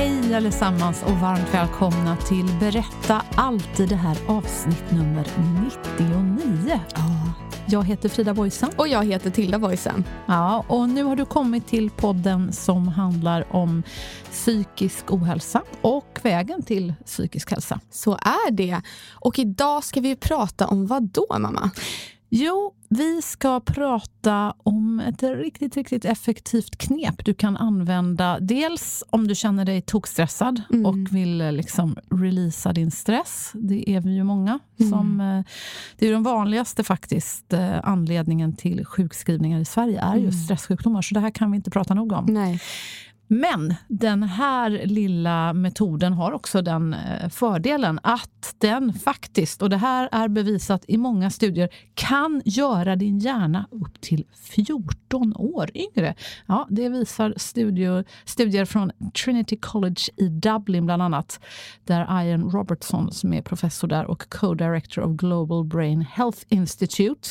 Hej allesammans och varmt välkomna till Berätta allt i det här avsnitt nummer 99. Jag heter Frida Boysen. Och jag heter Tilda Boysen. Ja, och nu har du kommit till podden som handlar om psykisk ohälsa och vägen till psykisk hälsa. Så är det. Och idag ska vi prata om vad då, mamma? Jo, vi ska prata om ett riktigt, riktigt effektivt knep du kan använda. Dels om du känner dig tokstressad Mm. och vill eh, liksom releasa din stress. Det är vi ju många Mm. som... eh, Det är den vanligaste faktiskt eh, anledningen till sjukskrivningar i Sverige är Mm. just stresssjukdomar. Så det här kan vi inte prata nog om. Nej. Men den här lilla metoden har också den eh, fördelen att den faktiskt, och det här är bevisat i många studier, kan göra din hjärna upp till 14 år yngre. Ja, det visar studier, studier från Trinity College i Dublin bland annat, där Ian Robertson som är professor där och co-director of Global Brain Health Institute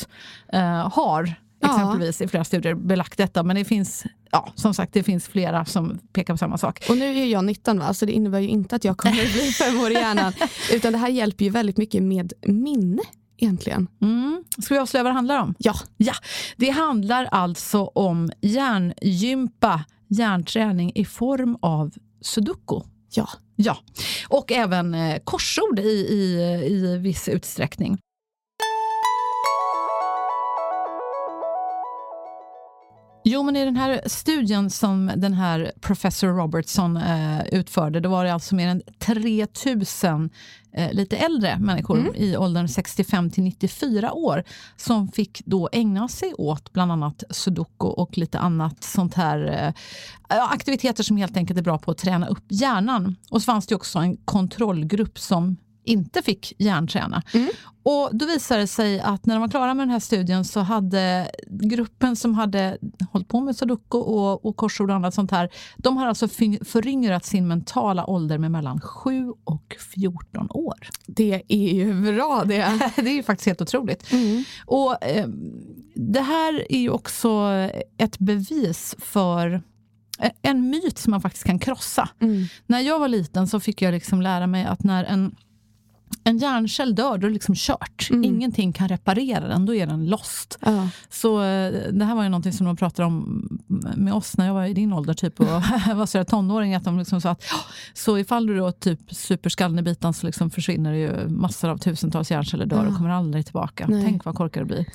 eh, har Ja. exempelvis i flera studier belagt detta. Men det finns, ja, som sagt, det finns flera som pekar på samma sak. Och nu är jag 19, va? så det innebär ju inte att jag kommer att bli fem år i hjärnan. Utan det här hjälper ju väldigt mycket med minne egentligen. Mm. Ska vi avslöja vad det handlar om? Ja. Ja, det handlar alltså om hjärngympa, hjärnträning i form av sudoku. Ja. Ja, och även eh, korsord i, i, i viss utsträckning. Jo, men i den här studien som den här professor Robertson eh, utförde, då var det alltså mer än 3000 eh, lite äldre människor i åldern 65 till 94 år som fick då ägna sig åt bland annat sudoku och lite annat sånt här eh, aktiviteter som helt enkelt är bra på att träna upp hjärnan. Och så fanns det också en kontrollgrupp som inte fick hjärnträna. Och då visade det sig att när de var klara med den här studien så hade gruppen som hade hållit på med sudoku och, och korsord och annat sånt här, de har alltså föryngrat sin mentala ålder med mellan 7 och 14 år. Det är ju bra det. Det är ju faktiskt helt otroligt. Och eh, Det här är ju också ett bevis för en myt som man faktiskt kan krossa. När jag var liten så fick jag liksom lära mig att när en en hjärncell dör, då är det liksom kört. Ingenting kan reparera den, då är den lost. Ja. Så eh, det här var ju någonting som de pratade om med oss när jag var i din ålder typ och var så där tonåring. Att de liksom sa att "Ja, så ifall du då typ super skallen i bitan så liksom försvinner det ju massor av tusentals hjärnceller dör och kommer aldrig tillbaka. Nej. Tänk vad korkad du blir.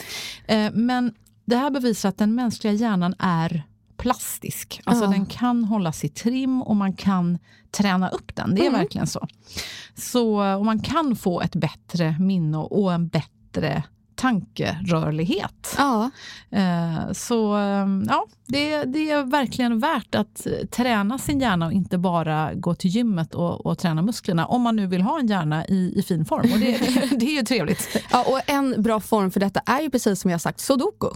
Eh, Men det här bevisar att den mänskliga hjärnan är plastisk. Alltså Ja. den kan hållas i trim och man kan träna upp den. Det är verkligen så. så. Och man kan få ett bättre minne och en bättre tankerörlighet. Ja. Eh, Så eh, ja, det, det är verkligen värt att eh, träna sin hjärna och inte bara gå till gymmet och, och träna musklerna. Om man nu vill ha en hjärna i, i fin form. Och det, det är ju trevligt. Ja, och en bra form för detta är ju precis som jag sagt, sudoku.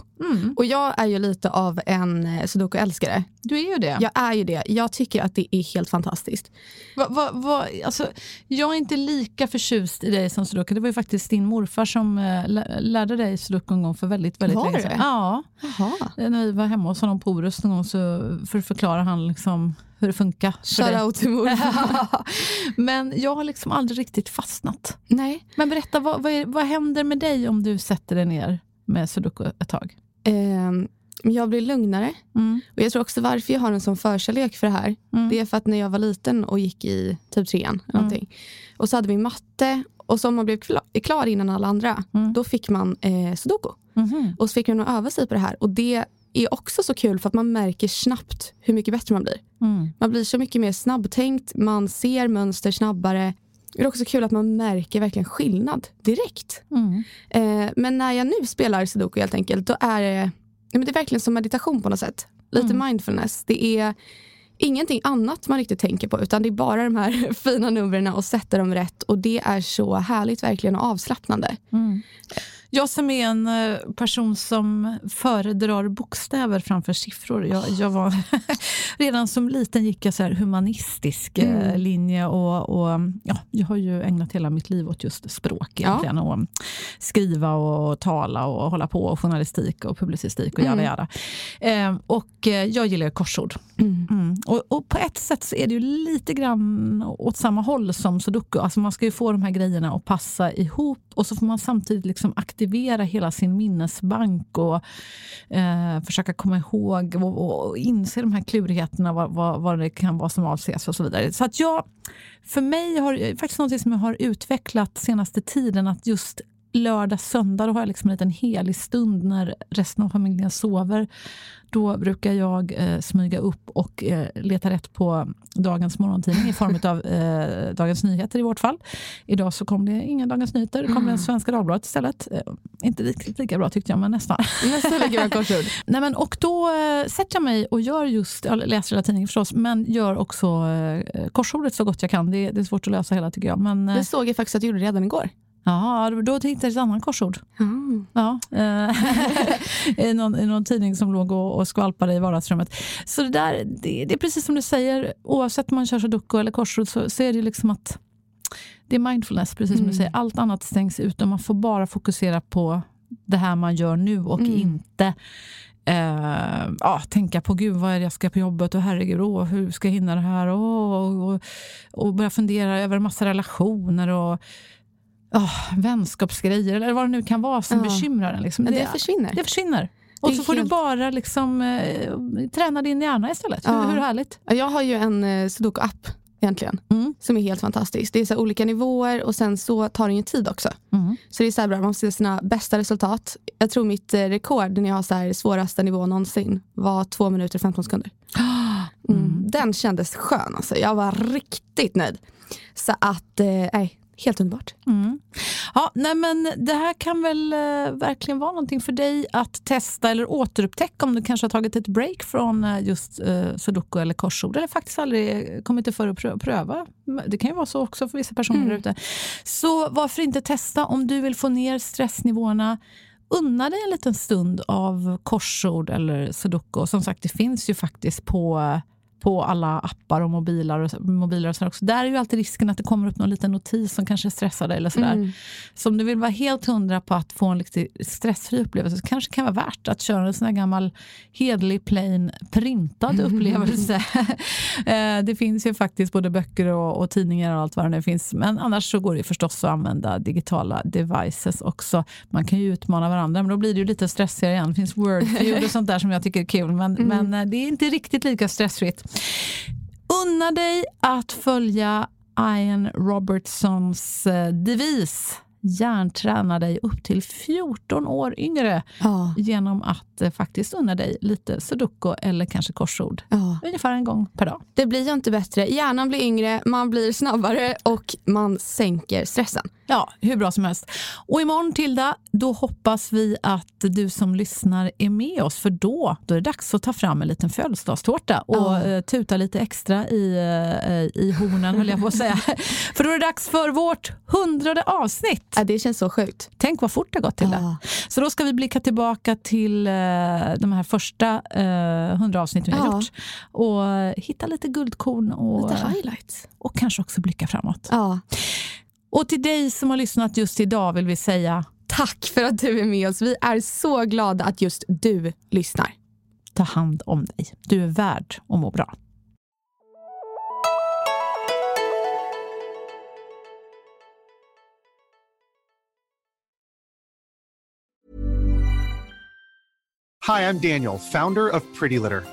Och jag är ju lite av en eh, sudoku-älskare. Du är ju det. Jag är ju det. Jag tycker att det är helt fantastiskt. Va, va, va, alltså, jag är inte lika förtjust i dig som sudoku. Det var ju faktiskt din morfar som lä- lärde dig sudoku en gång för väldigt, väldigt Var länge det? sedan. Ja, Jaha. när vi var hemma hos honom på Orust någon gång så för att förklara han liksom hur det funkar. Shoutout till. Men jag har liksom aldrig riktigt fastnat. Nej. Men berätta, vad, vad, är, vad händer med dig om du sätter dig ner med sudoku ett tag? Ehm, jag blir lugnare. Mm. Och Jag tror också varför jag har en sån förkärlek för det här. Mm. Det är för att när jag var liten och gick i typ trean. Någonting, och så hade vi matte. Och så om man blev kla- klar innan alla andra, Mm. då fick man eh, sudoku. Mhm. Och så fick man öva sig på det här. Och det är också så kul för att man märker snabbt hur mycket bättre man blir. Mm. Man blir så mycket mer snabbtänkt, man ser mönster snabbare. Det är också kul att man märker verkligen skillnad direkt. Mm. Eh, men när jag nu spelar sudoku helt enkelt, då är det, men det är verkligen som meditation på något sätt. Lite mindfulness. Det är ingenting annat man riktigt tänker på, utan det är bara de här fina numren och sätta dem rätt. Och det är så härligt verkligen och avslappnande. Mm. Jag som är en eh, person som föredrar bokstäver framför siffror. Jag, jag var, redan som liten gick jag så humanistisk eh, Mm. linje och, och ja, jag har ju ägnat hela mitt liv åt just språk egentligen. Och skriva och tala och hålla på och journalistik och publicistik och jada jada. Eh, och eh, jag gillar korsord. Mm. Och, och på ett sätt så är det ju lite grann åt samma håll som sudoku. Alltså man ska ju få de här grejerna att passa ihop och så får man samtidigt liksom aktivera hela sin minnesbank och eh, försöka komma ihåg och, och inse de här klurigheterna, vad, vad, vad det kan vara som avses och så vidare. Så att jag, för mig har eh, faktiskt något som jag har utvecklat senaste tiden, att just lördag, söndag, då har jag liksom en liten helig stund när resten av familjen sover. Då brukar jag eh, smyga upp och eh, leta rätt på dagens morgontidning i form av eh, Dagens Nyheter i vårt fall. Idag så kom det inga Dagens Nyheter, det kom det en Svenska Dagbladet istället. Eh, inte riktigt lika bra tyckte jag, men nästan. Nästan lika bra korsord. Nej, men, och då eh, sätter jag mig och gör just, jag läser hela tidningen förstås, men gör också eh, korsordet så gott jag kan. Det, det är svårt att lösa hela tycker jag. Men, Det såg jag faktiskt att du gjorde redan igår. Ja, då hittade jag ett annat korsord. Ja, eh, i, någon, I någon tidning som låg och, och skvalpade i vardagsrummet. Så det, där, det, det är precis som du säger, oavsett om man kör sudoku eller korsord så, så är det liksom att det är mindfulness, precis som du säger. Allt annat stängs ut och man får bara fokusera på det här man gör nu och inte eh, ja, tänka på gud vad är det jag ska på jobbet och herregud, åh, hur ska jag hinna det här? Åh, och, och, och börja fundera över en massa relationer och oh, vänskapsgrejer eller vad det nu kan vara som Ja. bekymrar en. Liksom. Men det försvinner. Det försvinner. Och Det så får du helt- bara liksom, eh, träna din hjärna istället. Ja. Hur, hur härligt? Ja, Jag har ju en eh, sudoku-app egentligen. Mm. Som är helt fantastisk. Det är så olika nivåer och sen så tar den ju tid också. Mm. Så det är så bra, man ser sina bästa resultat. Jag tror mitt eh, rekord när jag har så här svåraste nivå någonsin var två minuter och 15 sekunder. Mm. Den kändes skön alltså. Jag var riktigt nöjd. Så att, eh, helt underbart. Mm. Ja, nej men det här kan väl eh, verkligen vara någonting för dig att testa eller återupptäcka om du kanske har tagit ett break från eh, just eh, sudoku eller korsord eller faktiskt aldrig kommit till för att prö- pröva. Det kan ju vara så också för vissa personer där ute. Så varför inte testa om du vill få ner stressnivåerna Unna dig en liten stund av korsord eller sudoku. Som sagt, det finns ju faktiskt på på alla appar och mobiler. Och, mobiler och sådär också. Där är ju alltid risken att det kommer upp någon liten notis som kanske stressar dig. Eller sådär. Så om du vill vara helt hundra på att få en lite stressfri upplevelse så kanske det kan vara värt att köra en sån här gammal hedlig, plain, printad upplevelse. Eh, det finns ju faktiskt både böcker och, och tidningar och allt vad det nu finns. Men annars så går det förstås att använda digitala devices också. Man kan ju utmana varandra, men då blir det ju lite stressigare igen. Det finns Wordfeud och sånt där som jag tycker är kul, men, men eh, det är inte riktigt lika stressfritt. Unna dig att följa Ian Robertsons eh, devis Hjärnträna dig upp till 14 år yngre Ja. genom att eh, faktiskt unna dig lite sudoku eller kanske korsord. Ja. Ungefär en gång per dag. Det blir ju inte bättre. Hjärnan blir yngre, man blir snabbare och man sänker stressen. Ja, hur bra som helst. Och imorgon Tilda, då hoppas vi att du som lyssnar är med oss för då, då är det dags att ta fram en liten födelsedagstårta och eh, tuta lite extra i, eh, i hornen höll jag på att säga. för då är det dags för vårt hundrade avsnitt. Ja, det känns så sjukt. Tänk vad fort det har gått Tilda. Ja. Så då ska vi blicka tillbaka till eh, de här första hundra avsnitten vi har Ja. gjort och hitta lite guldkorn och, Lite highlights. och kanske också blicka framåt. Och till dig som har lyssnat just idag vill vi säga Tack för att du är med oss. Vi är så glada att just du lyssnar. ta hand om dig. Du är värd att må bra. Hi, I'm Daniel, founder of Pretty Litter.